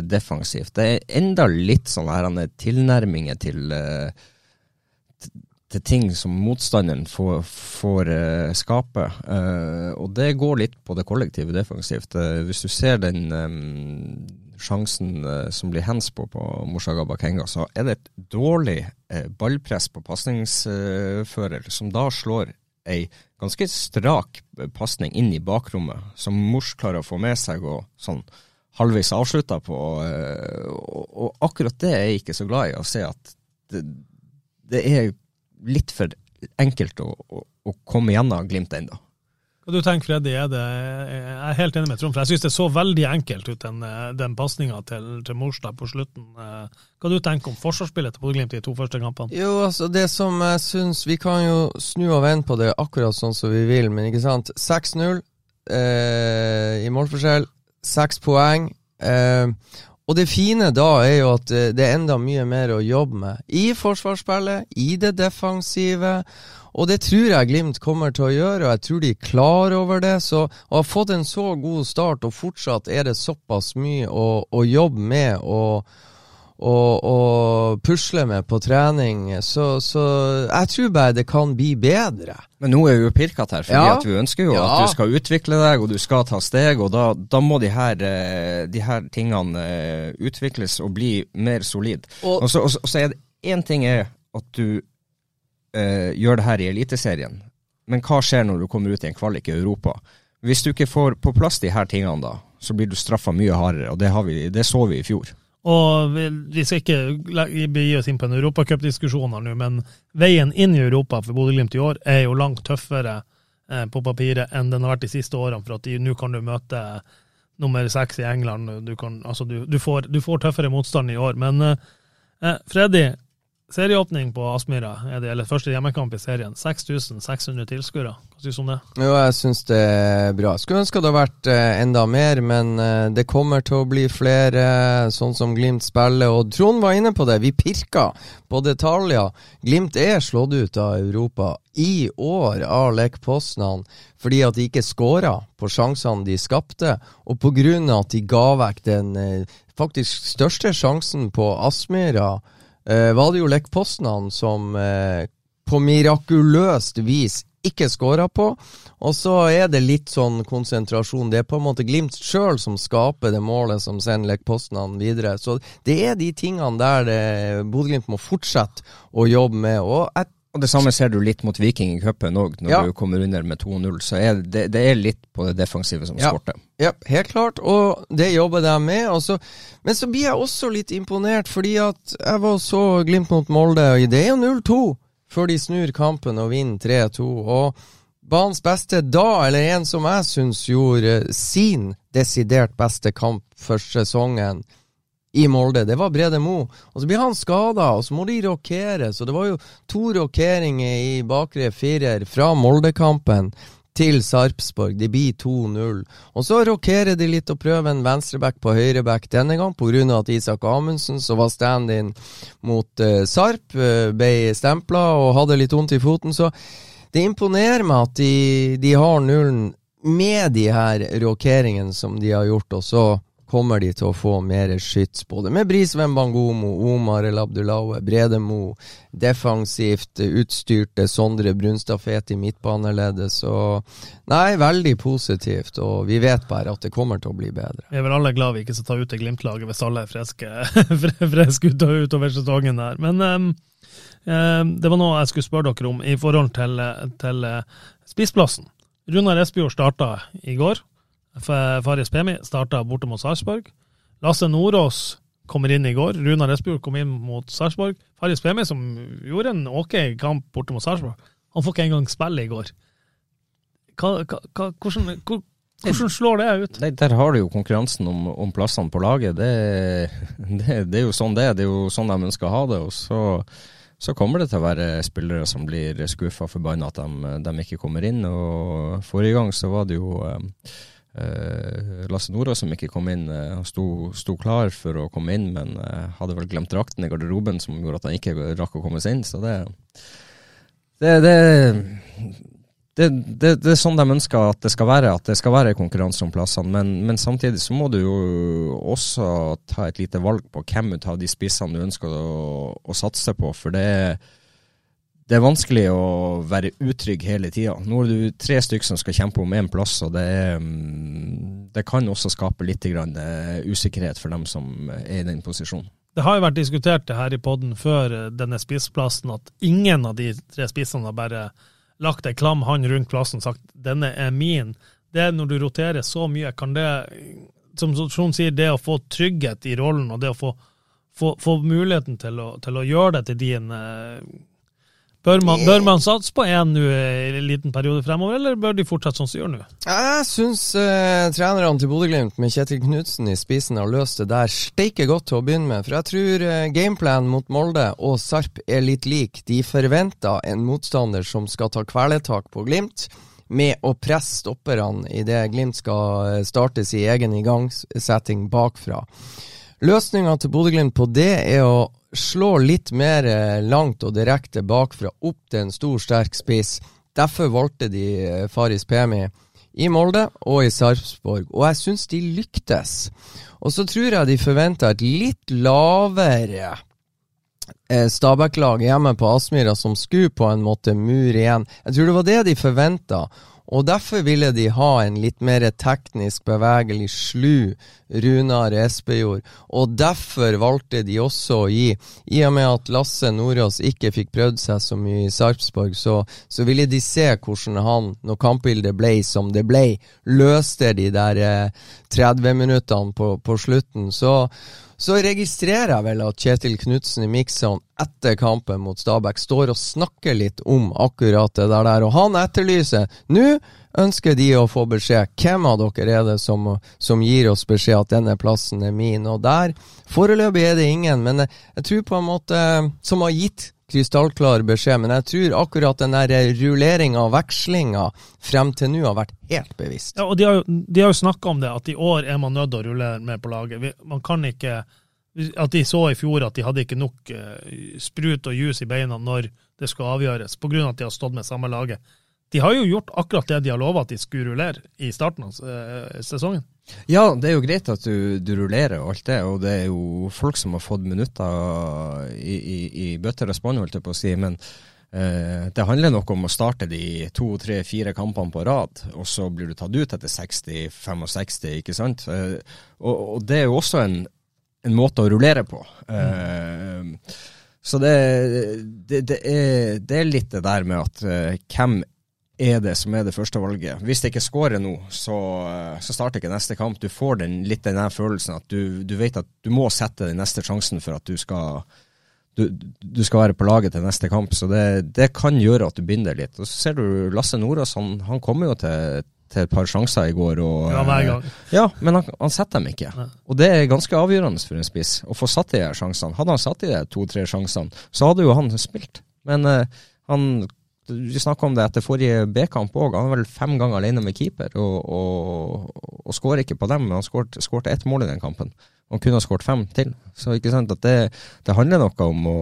defensivt. Det er enda litt sånne tilnærminger til til ting som motstanderen får, får skape. Og det går litt på det kollektive defensivt. Hvis du ser den sjansen eh, som blir hands på på Morsaga Bakenga, så er det et dårlig eh, ballpress på pasningsfører, som da slår ei ganske strak eh, pasning inn i bakrommet, som Mors klarer å få med seg og sånn halvveis avslutta på. Og, og, akkurat det er jeg ikke så glad i, å se at det, det er litt for enkelt å, å, å komme gjennom Glimt ennå. Du tenker Freddy, er det, jeg er helt enig med Trond, for jeg synes det så veldig enkelt ut, den, den pasninga til, til Morstad på slutten. Hva du tenker om forsvarsspillet til Bodø-Glimt i de to første kampene? Jo, altså det som jeg synes, Vi kan jo snu og vende på det akkurat sånn som vi vil, men ikke sant. 6-0 eh, i målforskjell, seks poeng. Eh, og det fine da er jo at eh, det er enda mye mer å jobbe med i forsvarsspillet, i det defensive. Og det tror jeg Glimt kommer til å gjøre, og jeg tror de er klar over det. Så å ha fått en så god start, og fortsatt er det såpass mye å, å jobbe med og, og, og, pusle med på trening, så, så, jeg tror bare det kan bli bedre. Men nå er vi jo pirkete her, fordi ja. vi ønsker jo ja. at du skal utvikle deg, og du skal ta steg, og da, da må de her, eh, de her, tingene eh, utvikles og bli mer solid. Og, og, så, og så er det én ting er at du uh, gjør det her i Eliteserien, men hva skjer når du kommer ut i en kvalik i Europa? Hvis du ikke får på plass de her tingene da, så blir du straffa mye hardere, og det, vi, det, så vi i fjor. Og Vi skal ikke gi oss inn på en europacupdiskusjon nå, men veien inn i Europa for Bodø-Glimt i år er jo langt tøffere eh, på papiret enn den har vært de siste årene. For at nå kan du møte nummer seks i England. Du, kan, altså du, du, får, du, får, tøffere motstand i år. Men eh, Freddy, serieåpning på Aspmyra, er eller første hjemmekamp i serien. 6600 tilskuere. Hva syns du om det? Jo, jeg syns det er bra. Skulle ønske det hadde vært eh, enda mer, men eh, det kommer til å bli flere, sånn som Glimt spiller. Og Trond var inne på det, vi pirka på detaljer. Glimt er slått ut av Europa i år av Lech fordi at de ikke skåra på sjansene de skapte, og på grunn av at de ga vekk den eh, faktisk største sjansen på Aspmyra eh, var det jo Lech Poznan som eh, på mirakuløst vis ikke skåra på. Og så er det litt sånn konsentrasjon. Det er på en måte Glimt sjøl som skaper det målet som sender Lech Poznan videre. Så det er de tingene der Bodø-Glimt må fortsette å jobbe med. Og jeg og Det samme ser du litt mot Viking i cupen òg, når ja. du kommer under med 2-0. Så er det, det, er litt på det defensive som ja. skorter. Ja, helt klart, og det jobber de med. Også. Men så blir jeg også litt imponert, fordi at jeg var så Glimt mot Molde, og det er jo 0-2 før de snur kampen og vinner 3-2. Og banens beste da, eller en som jeg syns gjorde sin desidert beste kamp for sesongen, i Molde. Det var Brede Mo. Og så blir han skada, og så må de rokere. Så det var jo to rokeringer i bakre firer fra Moldekampen til Sarpsborg. De blir 2-0. Og så rokerer de litt og prøver en venstreback på høyreback denne gang, pga. at Isak Amundsen, som var stand-in mot uh, Sarp, uh, ble stempla og hadde litt vondt i foten. Så det imponerer meg at de, de har nullen med de her rokeringene som de har gjort, og så kommer de til å få mer skyts, både med Brisveen Bangomo, Omar El Abdullahe, Bredemo, defensivt utstyrte Sondre Brunstad-Fet i midtbaneleddet. Så nei, veldig positivt, og vi vet bare at det kommer til å bli bedre. Vi er vel alle glad vi ikke skal ta ut det Glimt-laget hvis alle er friske, friske utover sesongen her. Men um, um, det var noe jeg skulle spørre dere om i forhold til, til uh, spissplassen. Runar Espejord starta i går. Faris Pemi starta borte mot Sarpsborg. Lasse Nordås kommer inn i går. Runar Espejord kom inn mot Sarpsborg. Faris Pemi, som gjorde en ok kamp borte mot Sarpsborg, han får ikke engang spille i går. Hva, hva, hvordan, hvordan, slår det ut? Der, der har du jo konkurransen om, om plassene på laget. Det, det, det, er jo sånn det er. Det er jo sånn de ønsker å ha det. og så så kommer det til å være spillere som blir skuffa og forbanna at de, de, ikke kommer inn. og Forrige gang så var det jo eh, Lasse Nora som ikke kom inn, Han sto, sto, klar for å komme inn, men uh, hadde vel glemt drakten i garderoben som gjorde at han ikke rakk å komme seg inn. Så det det, det, det, det, er sånn de ønsker at det skal være, at det skal være konkurranse om plassene. Men, men, samtidig så må du jo også ta et lite valg på hvem ut av de spissene du ønsker å, å satse på. For det er det er vanskelig å være utrygg hele tida. Nå er du tre stykker som skal kjempe om én plass, og det, er, mm, det, kan også skape litt uh, usikkerhet for dem som er i den posisjonen. Det har jo vært diskutert det her i poden før eh, denne spissplassen, at ingen av de tre spissene har bare lagt ei klam hånd rundt plassen og sagt 'denne er min'. Det er når du roterer så mye, kan det, som Trond sier, det å få trygghet i rollen og det å få, få, få muligheten til å, til å, gjøre det til din uh, Bør man, bør man satse på én i en liten periode fremover, eller bør de fortsette sånn som de gjør nå? Jeg syns eh, trenerne til Bodø-Glimt med Kjetil Knutsen i spissen har løst det der steike godt til å begynne med. For jeg tror eh, gameplanen mot Molde og Sarp er litt lik. De forventer en motstander som skal ta kvelertak på Glimt med å presse stopperne idet Glimt skal startes starte sin egen igangsetting bakfra. Løsninga til Bodø-Glimt på det er å slå litt mer eh, langt og direkte bakfra opp til en stor, sterk spiss. Derfor valgte de eh, Faris Pemi i Molde og i Sarpsborg, og jeg syns de lyktes. Og så tror jeg de forventa et litt lavere eh, Stabæk-lag hjemme på Aspmyra som skulle på en måte mure igjen. Jeg tror det var det de forventa, og derfor ville de ha en litt mer teknisk bevegelig slu Runar Espejord. Og derfor valgte de også å gi, i og med at Lasse Nordås ikke fikk prøvd seg så mye i Sarpsborg, så, så, ville de se hvordan han, når kampbildet ble som det ble, løste de der eh, 30 minuttene på, på slutten. Så så registrerer jeg vel at Kjetil Knutsen i Mixon etter kampen mot Stabæk står og snakker litt om akkurat det der, og han etterlyser Nå ønsker de å få beskjed. Hvem av dere er det som, som gir oss beskjed at denne plassen er min? Og der Foreløpig er det ingen, men jeg, jeg tror på en måte Som har gitt krystallklar beskjed, men jeg tror akkurat den der rulleringa og vekslinga frem til nå har vært helt bevisst. Ja, og De har jo, de jo snakka om det, at i år er man nødt til å rulle med på laget. Man kan ikke At de så i fjor at de hadde ikke nok uh, sprut og juice i beina når det skulle avgjøres, pga. at de har stått med samme laget. De har jo gjort akkurat det de har lova at de skulle rullere i starten av eh, sesongen. Ja, det er jo greit at du, du, rullerer og alt det, og det er jo folk som har fått minutter i, i, i bøtter og spann, holdt jeg på å si. men eh, det handler nok om å starte de to, tre, fire kampene på rad, og så blir du tatt ut etter 60-65, ikke sant. Eh, og, og, det er jo også en, en måte å rullere på. Mm. Eh, så det, det, det, er, det, er, litt det der med at uh, hvem er det som er det første valget. Hvis det ikke scorer nå, så, så, starter ikke neste kamp. Du får den, litt den følelsen at du, du, vet at du må sette den neste sjansen for at du skal, du, du skal være på laget til neste kamp. Så det, det, kan gjøre at du binder litt. Og så ser du Lasse Nordås, han, han kommer jo til, til, et par sjanser i går. Og, ja, hver gang. Ja, men han, han setter dem ikke. Ja. Og det er ganske avgjørende for en spiss å få satt de her sjansene. Hadde han satt i de to-tre sjansene, så hadde jo han spilt. Men uh, han vi snakka om det etter forrige B-kamp òg. Han er vel fem ganger alene med keeper, og, og, og skårer ikke på dem. Men han skårte ett mål i den kampen. Han kunne ha skåret fem til. Så ikke sant at det, det handler noe om å,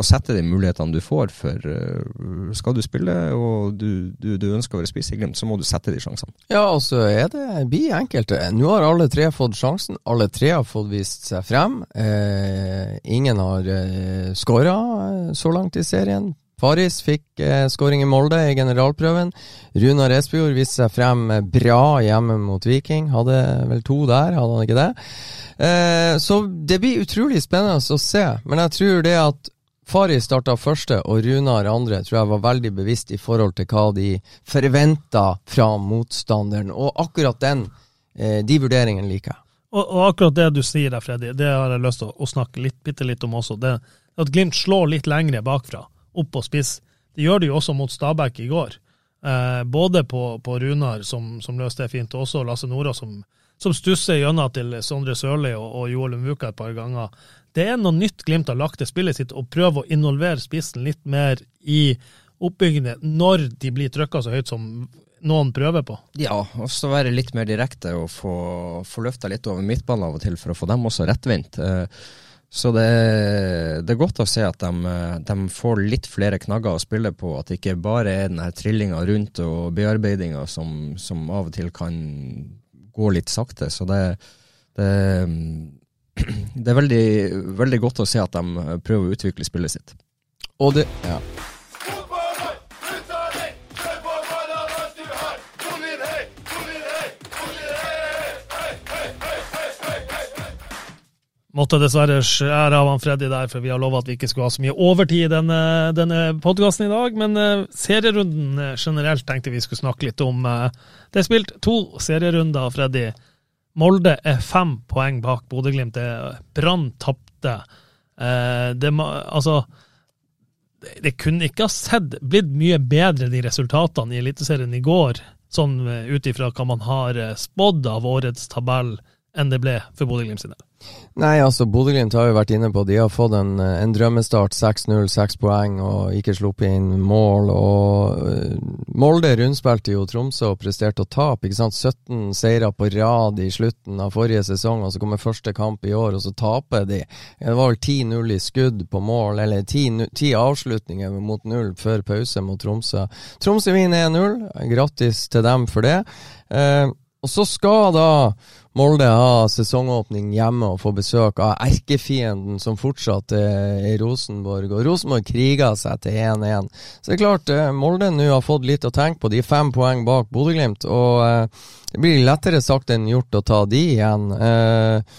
å, sette de mulighetene du får. For uh, skal du spille og du, du, du ønsker å være spiss i Glimt, så må du sette de sjansene. Ja, og så er det bi enkelte. Nå har alle tre fått sjansen. Alle tre har fått vist seg frem. Eh, ingen har eh, skåra eh, så langt i serien. Faris fikk eh, skåring i Molde i generalprøven. Runar Espejord viste seg frem bra hjemme mot Viking. Hadde vel to der, hadde han ikke det? Eh, så det blir utrolig spennende å se. Men jeg tror det at Faris starta første og Runar andre, tror jeg var veldig bevisst i forhold til hva de forventa fra motstanderen. Og akkurat den, eh, de vurderingene liker jeg. Og, og, akkurat det du sier der, Freddy, det har jeg lyst til å snakke litt, bitte litt om også. Det, at Glimt slår litt lengre bakfra opp på spiss. Det gjør de jo også mot Stabæk i går. Eh, både på, på Runar, som, som, løste det fint, og også Lasse Nora, som, som stusser gjennom til Sondre Sørli og, og Joel Umvuka et par ganger. Det er noe nytt Glimt har lagt til spillet sitt, og prøve å involvere spissen litt mer i oppbyggingen når de blir trykka så høyt som noen prøver på. Ja, og så være litt mer direkte og få, få løfta litt over midtbanen av og til for å få dem også rettvendt. Eh, så det, det, er godt å se at de, de, får litt flere knagger å spille på. At det ikke bare er den trillinga rundt og bearbeidinga som, som, av og til kan gå litt sakte. Så det, det, det er veldig, veldig, godt å se at de prøver å utvikle spillet sitt. Og det, ja. Måtte dessverre skjære av han Freddy der, for vi har lova at vi ikke skulle ha så mye overtid i denne, denne podkasten i dag. Men uh, serierunden eh, generelt tenkte vi skulle snakke litt om. Uh, det er spilt to serierunder, Freddy. Molde er fem poeng bak Bodø-Glimt. Brann tapte. Det, altså, det, kunne ikke ha sett blitt mye bedre, de resultatene i Eliteserien i går, sånn ut ifra hva man har spådd av årets tabell, enn det ble for Bodø-Glimt sine. Nei, altså Bodø-Glimt har jo vært inne på De har fått en, en drømmestart. 6-0, 6 poeng og ikke sluppet inn mål. og uh, Molde rundspilte jo Tromsø og presterte å tape. ikke sant? 17 seire på rad i slutten av forrige sesong, og så kommer første kamp i år, og så taper de. Det var vel 10-0 i skudd på mål, eller 10, avslutninger mot null før pause mot Tromsø. Tromsø vinner 1-0. Grattis til dem for det. Uh, og så skal da Molde ha sesongåpning hjemme og få besøk av erkefienden som fortsatt er i Rosenborg. Og Rosenborg kriger seg til 1-1. Så det er klart, eh, Molde nå har fått litt å tenke på. De fem poeng bak Bodø-Glimt. Og eh, det blir lettere sagt enn gjort å ta de igjen. Eh,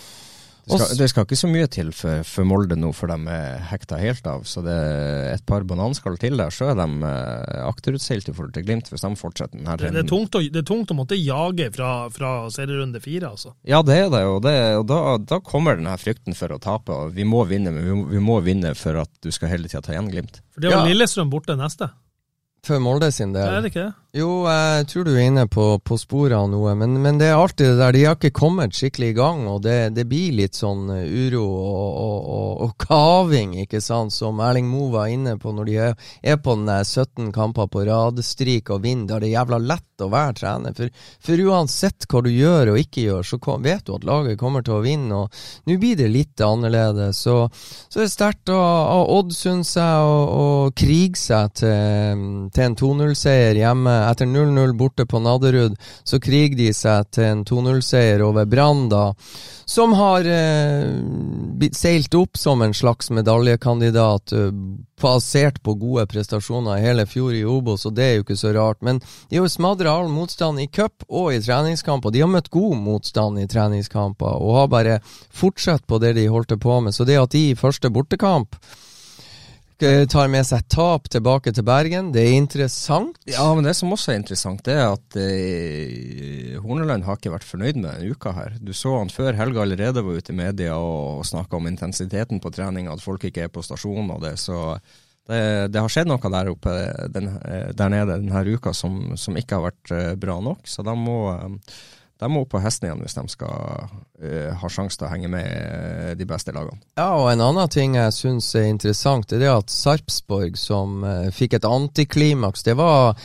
skal, det skal, ikke så mye til for, for, Molde nå, for de er hekta helt av. Så det er et par bananskall til der, så er de eh, akterutseilt i forhold til Glimt, hvis de fortsetter denne trenden. Det, det, er tungt å, det er tungt å måtte jage fra, fra serierunde fire, altså. Ja, det er det, og, det, og da, da, kommer denne frykten for å tape. og Vi må vinne, men vi må, vi må vinne for at du skal hele tida ta igjen Glimt. For det er jo ja. Lillestrøm borte neste. For Molde sin del. Er det ikke det? Jo, jeg tror du er inne på, på sporet av noe, men, men, det er alltid det der. De har ikke kommet skikkelig i gang, og det, det blir litt sånn eh, uro og, og, og, og, kaving, ikke sant, som Erling Moe var inne på når de er, er på den 17 kamper på radstrik og vinner. Da er det jævla lett å være trener. For, for, uansett hva du gjør og ikke gjør, så kom, vet du at laget kommer til å vinne. og Nå blir det litt annerledes. Så, så er sterkt av Odd, jeg å krige seg til, til en 2-0-seier hjemme etter 0-0 borte på Nadderud, så kriger de seg til en 2-0-seier over Brann, da. Som har eh, seilt opp som en slags medaljekandidat, eh, basert på gode prestasjoner hele fjor i Obos, og det er jo ikke så rart. Men de har jo smadra all motstand i cup og i treningskamper. De har møtt god motstand i treningskamper, og har bare fortsatt på det de holdt på med. Så det at de i første bortekamp tar med seg tap tilbake til Bergen. Det er interessant. Ja, men det som også er interessant, det er at eh, Horneland har ikke vært fornøyd med denne uka her. Du så han før helga allerede var ute i media og, og snakka om intensiteten på trening, at folk ikke er på stasjonen og det. Så det, det har skjedd noe der oppe den, eh, der nede denne uka som, som, ikke har vært eh, bra nok. Så da må de må opp på hesten igjen hvis de skal uh, ha sjanse til å henge med uh, de beste lagene. Ja, og en annen ting jeg syns er interessant, er det at Sarpsborg, som uh, fikk et antiklimaks, det var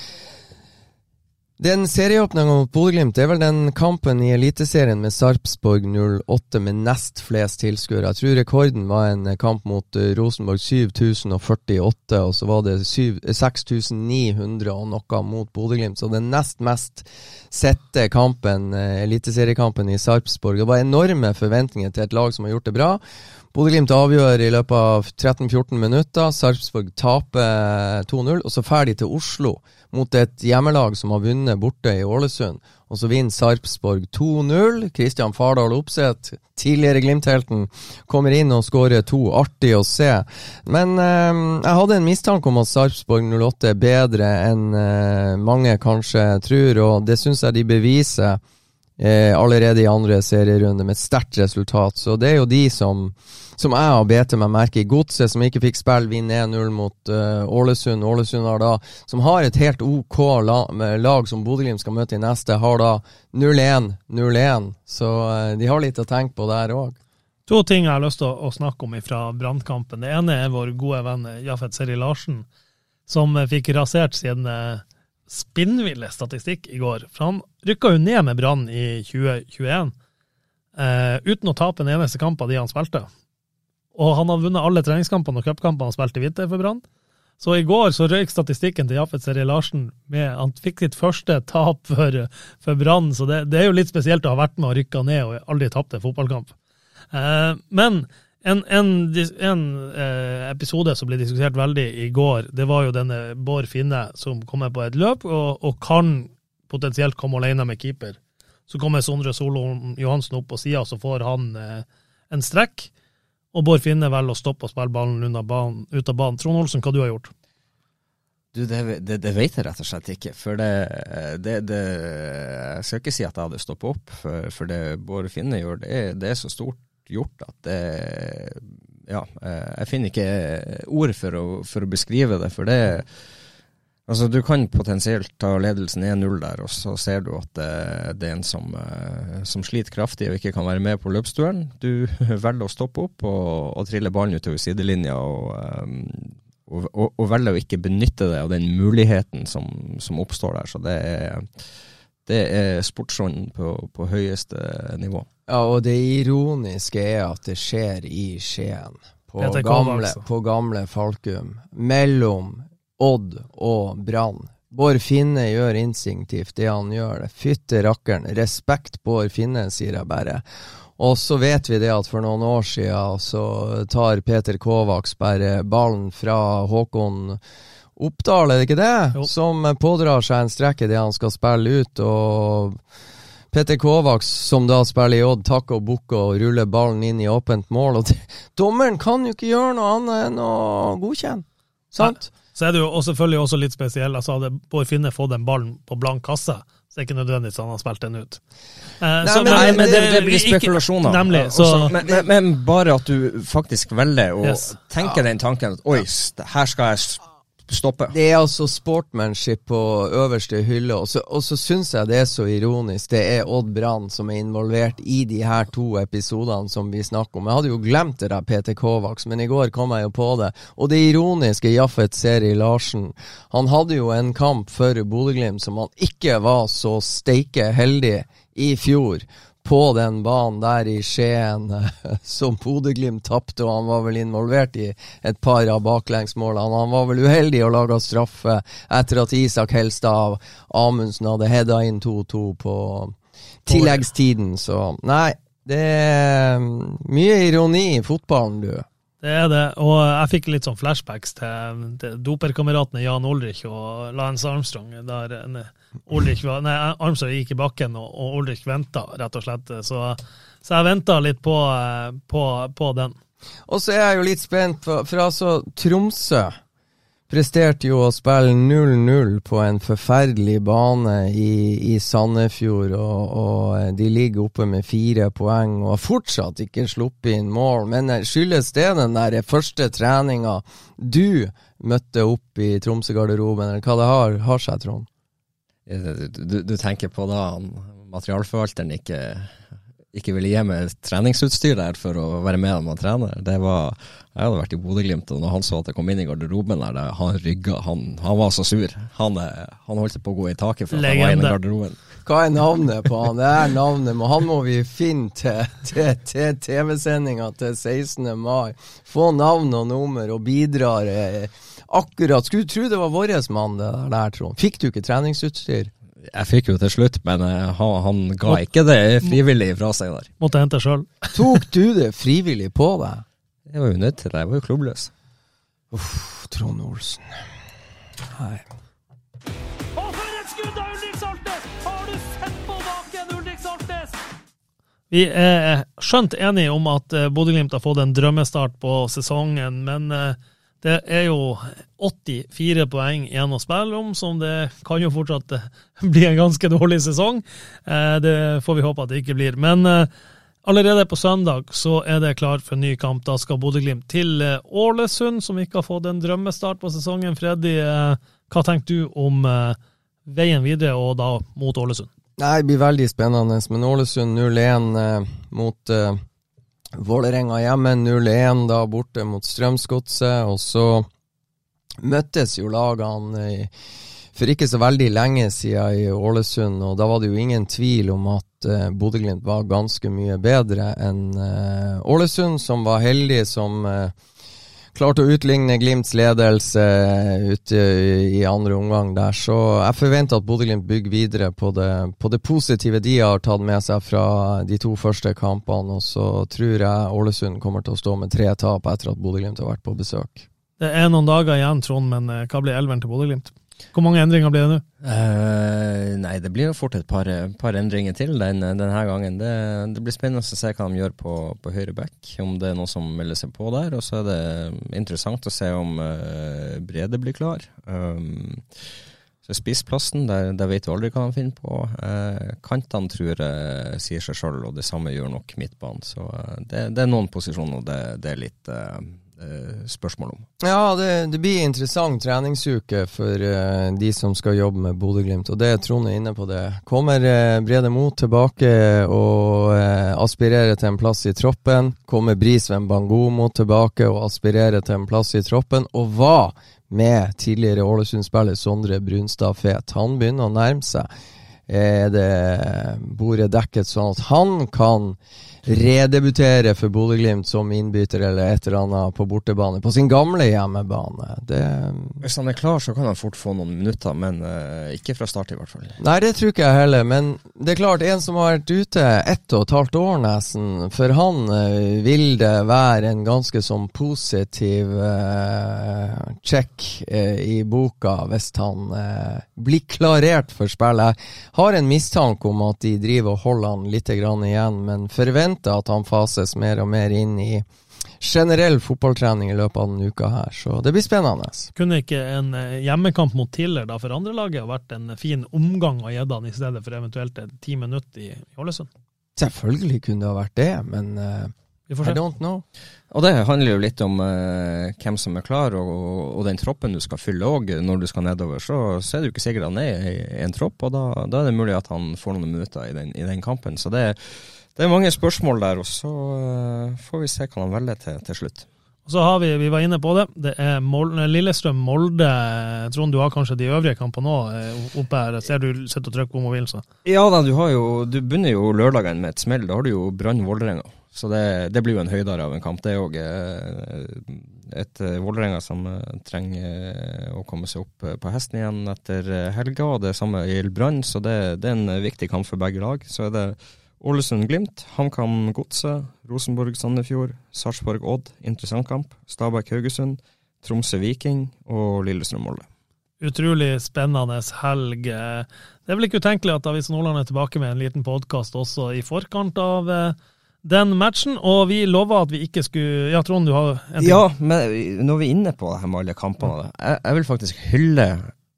den serieåpninga mot Bodø-Glimt er vel den kampen i Eliteserien med Sarpsborg 08 med nest flest tilskuere. Jeg tror rekorden var en kamp mot uh, Rosenborg 7048, og så var det 6900 og noe mot Bodø-Glimt. Så den nest mest sette kampen, uh, eliteseriekampen i Sarpsborg. Det var enorme forventninger til et lag som har gjort det bra. Bodø-Glimt avgjør i løpet av 13-14 minutter. Sarpsborg taper 2-0, og så ferdig til Oslo mot et hjemmelag som har vunnet borte i Ålesund. Og så vinner Sarpsborg 2-0. Kristian Fardal Opseth, tidligere Glimt-helten, kommer inn og skårer to. Artig å se. Men eh, jeg hadde en mistanke om at Sarpsborg 08 er bedre enn eh, mange kanskje tror, og det syns jeg de beviser eh, allerede i andre serierunde med et sterkt resultat. Så det er jo de som som jeg har bedt meg merke i. Godset, som ikke fikk spille, vinner 1-0 mot uh, Ålesund. Ålesund har da, som har et helt OK la, lag som Bodø-Glimt skal møte i neste, har da 0-1, 0-1. Så uh, de har litt å tenke på der òg. To ting jeg har lyst til å, å snakke om fra brannkampen. Det ene er vår gode venn Jafet Seri Larsen, som uh, fikk rasert sin spinnville statistikk i går. For han rykka jo ned med Brann i 2021. eh, uten å tape en eneste kamp av de han spilte. Og han hadde vunnet alle treningskampene og cupkampene han spilte i vinter for Brann. Så i går så røyk statistikken til Jaffet Seri Larsen med Han fikk sitt første tap for, for Brann, så det, det, er jo litt spesielt å ha vært med og rykka ned og aldri tapt en fotballkamp. Eh, men en, en, en eh, episode som ble diskutert veldig i går, det var jo denne Bård Finne som kommer på et løp og, og kan potensielt komme alene med keeper. Så kommer Sondre Solo Johansen opp på sida, så får han eh, en strekk. Og Bård Finne velger å stoppe å spille ballen banen, ut av banen. Trond Olsen, hva du har gjort? Du, det, det, det, vet jeg rett og slett ikke. For det, det, Jeg skal ikke si at jeg hadde stoppet opp, for, for det Bård Finne gjør, det er så stort gjort at det Ja, jeg finner ikke ord for å, for å beskrive det, for det Altså, Du kan potensielt ta ledelsen 1-0 der, og så ser du at det, det er en som, uh, som, sliter kraftig og ikke kan være med på løpsturen. Du velger å stoppe opp og, og trille ballen utover sidelinja, um, og, og, og, velger å ikke benytte deg av den muligheten som, som oppstår der. Så det er, det er sportsånd på, på, høyeste nivå. Ja, og det ironiske er at det skjer i Skien. På gamle, altså. på gamle Falkum. Mellom Odd og Brann. Bård Finne gjør instinktivt det han gjør. Fytte rakkeren. Respekt, Bård Finne, sier jeg bare. Og så vet vi det at for noen år siden så tar Peter Kovacs bare ballen fra Håkon Oppdal, er det ikke det? Jo. Som pådrar seg en strekk det han skal spille ut. og Peter Kovacs, som da spiller i Odd, takker og bukker og ruller ballen inn i åpent mål. Og det, dommeren kan jo ikke gjøre noe annet enn å godkjenne. Sant? Nei. Så er det jo selvfølgelig også litt spesielt. Altså, hadde Bård Finne fått den ballen på blank kasse, så er det ikke nødvendigvis han har spilt den ut. Eh, nei, så, men, nei, men det, det, blir spekulasjoner. Nemlig. Så, også, men, men, bare at du faktisk velger å yes. tenke den tanken at oi, her skal jeg stoppe. Det er altså sportmanship på øverste hylle, og så, og så syns jeg det er så ironisk. Det er Odd Brann som er involvert i de her to episodene som vi snakker om. Jeg hadde jo glemt det der Peter Kovacs, men i går kom jeg jo på det. Og det ironiske Jaffet Seri Larsen, han hadde jo en kamp for Bodø-Glimt som han ikke var så steike heldig i fjor på den banen der i Skien som Bodø-Glimt tapte, og han var vel involvert i et par av baklengsmålene. Han var vel uheldig og laga straffe etter at Isak Helstad Amundsen hadde heada inn 2-2 på tilleggstiden, så nei. Det er mye ironi i fotballen, du. Det er det, og jeg fikk litt sånn flashbacks til, til doperkameratene Jan Olrich og Lance Armstrong. der Ulrich var, nei, Armstrong gikk i bakken, og, og Ulrich venta, rett og slett. Så, så jeg venta litt på, på, på, den. Og så er jeg jo litt spent, for, for altså Tromsø presterte jo å spille 0-0 på en forferdelig bane i, i Sandefjord, og, og, de ligger oppe med fire poeng og har fortsatt ikke sluppet inn mål. Men eh, skyldes det den der første treninga du møtte opp i Tromsø-garderoben, eller hva det har, har seg, Trond? Du, du, tenker på da materialforvalteren ikke ikke ville gi meg treningsutstyr der for å være med dem og trene. Det var, Jeg hadde vært i Bodø-Glimt, og når han så at jeg kom inn i garderoben der, han rygga. Han, han, var så sur. Han, han holdt på å gå i taket for at han var inne i garderoben. Hva er navnet på han? Det er navnet, men han må vi finne til, til, til TV-sendinga til 16. mai. Få navn og nummer, og bidrar eh, akkurat. Skulle du tro det var vår mann, det der, Trond. Fikk du ikke treningsutstyr? Jeg fikk jo til slutt, men uh, han, han, ga ikke det frivillig fra seg der. Måtte hente sjøl. Tok du det frivillig på deg? Jeg var jo nødt til det, jeg var jo klubbløs. Uff, Trond Olsen. Nei. Og for et skudd av Ulrik Saltnes! Har du sett på baken, Ulrik Saltnes? Vi er skjønt enige om at uh, Bodø-Glimt har fått en drømmestart på sesongen, men uh, det er jo 84 poeng igjen å spille om, som det kan jo fortsatt eh, bli en ganske dårlig sesong. Eh, det får vi håpe at det ikke blir. Men eh, allerede på søndag så er det klart for en ny kamp. Da skal Bodø-Glimt til Ålesund, som ikke har fått en drømmestart på sesongen. Freddy, hva tenker du om veien videre, og da mot Ålesund? Nei, Det blir veldig spennende. Men Ålesund 0-1 mot Vålerenga hjemme 0-1 da borte mot Strømsgodset, og så møttes jo lagene i, for ikke så veldig lenge siden i Ålesund, og da var det jo ingen tvil om at uh, Bodø-Glimt var ganske mye bedre enn uh, Ålesund, som var heldig som uh, klarte å utligne Glimts ledelse ute i andre omgang der. Så jeg forventer at Bodø-Glimt bygger videre på det, på det, positive de har tatt med seg fra de to første kampene. Og så tror jeg Ålesund kommer til å stå med tre tap etter at Bodø-Glimt har vært på besøk. Det er noen dager igjen, Trond, men eh, hva blir elveren til Bodø-Glimt? Hvor mange endringer blir det nå? Uh, nei, det blir jo fort et par, par endringer til den, denne gangen. Det, det, blir spennende å se hva de gjør på, på høyre back, om det er noe som melder seg på der. Og så er det interessant å se om uh, Brede blir klar. Um, så Spissplassen, der, der, vet vi aldri hva han finner på. Eh, kantene tror jeg sier seg sjøl, og det samme gjør nok midtbanen. Så det, det, er noen posisjoner det, det er litt Eh, spørsmål om. Ja, det, det blir interessant treningsuke for uh, de som skal jobbe med Bodø-Glimt, og det er Trond er inne på det. Kommer uh, Brede Mo tilbake og uh, aspirerer til en plass i troppen? Kommer Brisveen Bangomo tilbake og aspirerer til en plass i troppen? Og hva med tidligere Ålesund-spiller Sondre Brunstad Fet? Han begynner å nærme seg. Er det bordet dekket sånn at han kan redebutere for Bodø-Glimt som innbytter eller et eller annet på bortebane, på sin gamle hjemmebane. Det Hvis han er klar, så kan han fort få noen minutter, men uh, ikke fra start, i hvert fall. Nei, det tror ikke jeg heller, men det er klart, en som har vært ute ett og et halvt år nesten, for han uh, vil det være en ganske sånn positiv uh, check i boka hvis han blir klarert for spill. Har en mistanke om at de driver og holder han litt igjen, men forventer at han fases mer og mer inn i generell fotballtrening i løpet av denne uka her, så det blir spennende. Kunne ikke en eh, hjemmekamp mot Tiller da for andrelaget vært en fin omgang å gi han i stedet for eventuelt ti minutter i Ålesund? Selvfølgelig kunne det ha vært det, men uh, I don't know. Og det handler jo litt om uh, hvem som er klar, og, og, den troppen du skal fylle òg. Når du skal nedover, så, så, er det jo ikke sikkert han er i en tropp, og da, da, er det mulig at han får noen minutter i den, i den kampen. Så det det er mange spørsmål der, og så uh, får vi se hva han velger til, til, slutt. Og så har vi, vi var inne på det, det er Lillestrøm-Molde. Trond, du har kanskje de øvrige kampene nå eh, oppe her. Ser du sitter og trykker på mobilen. så. Ja da, du, har jo, du begynner jo lørdagen med et smell. Da har du jo Brann-Vålerenga. Så det, det, blir jo en høydare av en kamp. Det er òg eh, et Vålerenga som trenger å komme seg opp på hesten igjen etter helga. Det samme gjelder Brann, så det, det, er en viktig kamp for begge lag. Så er det Ålesund-Glimt, HamKam Godset, Rosenborg-Sandefjord, Sarpsborg-Odd, interessant kamp, Stabæk-Haugesund, Tromsø-Viking og Lillestrøm-Molde. Utrolig spennende helg. Det er vel ikke utenkelig at Avisen Nordland er tilbake med en liten podkast også i forkant av eh, den matchen, og vi lova at vi ikke skulle Ja, Trond, du har en ting? Ja, men vi er inne på det her med alle kampene, jeg, jeg vil faktisk hylle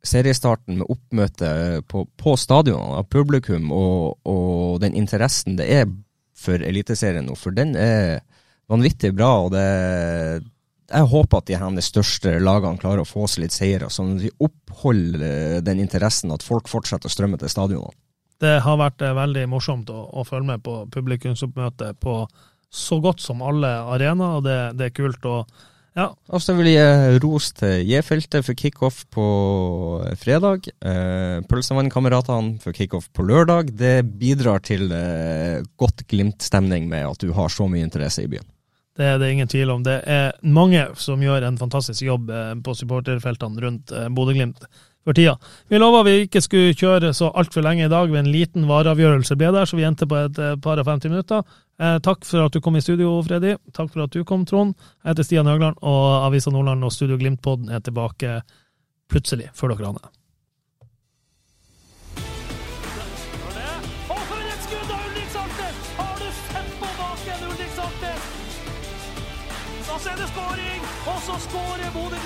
seriestarten med oppmøte på, på stadionene av publikum og, og, den interessen det er for Eliteserien nå, for den er vanvittig bra. og det jeg håper at de her største lagene klarer å få seg litt seire, sånn at de oppholder den interessen, at folk fortsetter å strømme til stadionene. Det har vært eh, veldig morsomt å, å følge med på publikumsoppmøtet på så godt som alle arenaer, og det, det er kult. og ja. Og så vil jeg gi ros til J-feltet for kickoff på fredag. Eh, Pølsevannkameratene for kickoff på lørdag. Det bidrar til eh, godt Glimt-stemning med at du har så mye interesse i byen. Det er det ingen tvil om. Det er mange som gjør en fantastisk jobb eh, på supporterfeltene rundt eh, Bodø-Glimt for tida. Vi lova vi ikke skulle kjøre så altfor lenge i dag, ved en liten vareavgjørelse ble der, så vi endte på et eh, par og 50 minutter. Eh, takk for at du kom i studio, Freddy. Takk for at du kom, Trond. Jeg heter Stian Høgland, og Avisa Nordland og Studio Glimt-podden er tilbake plutselig, før dere aner. Er og så skårer Bodø-Glimt!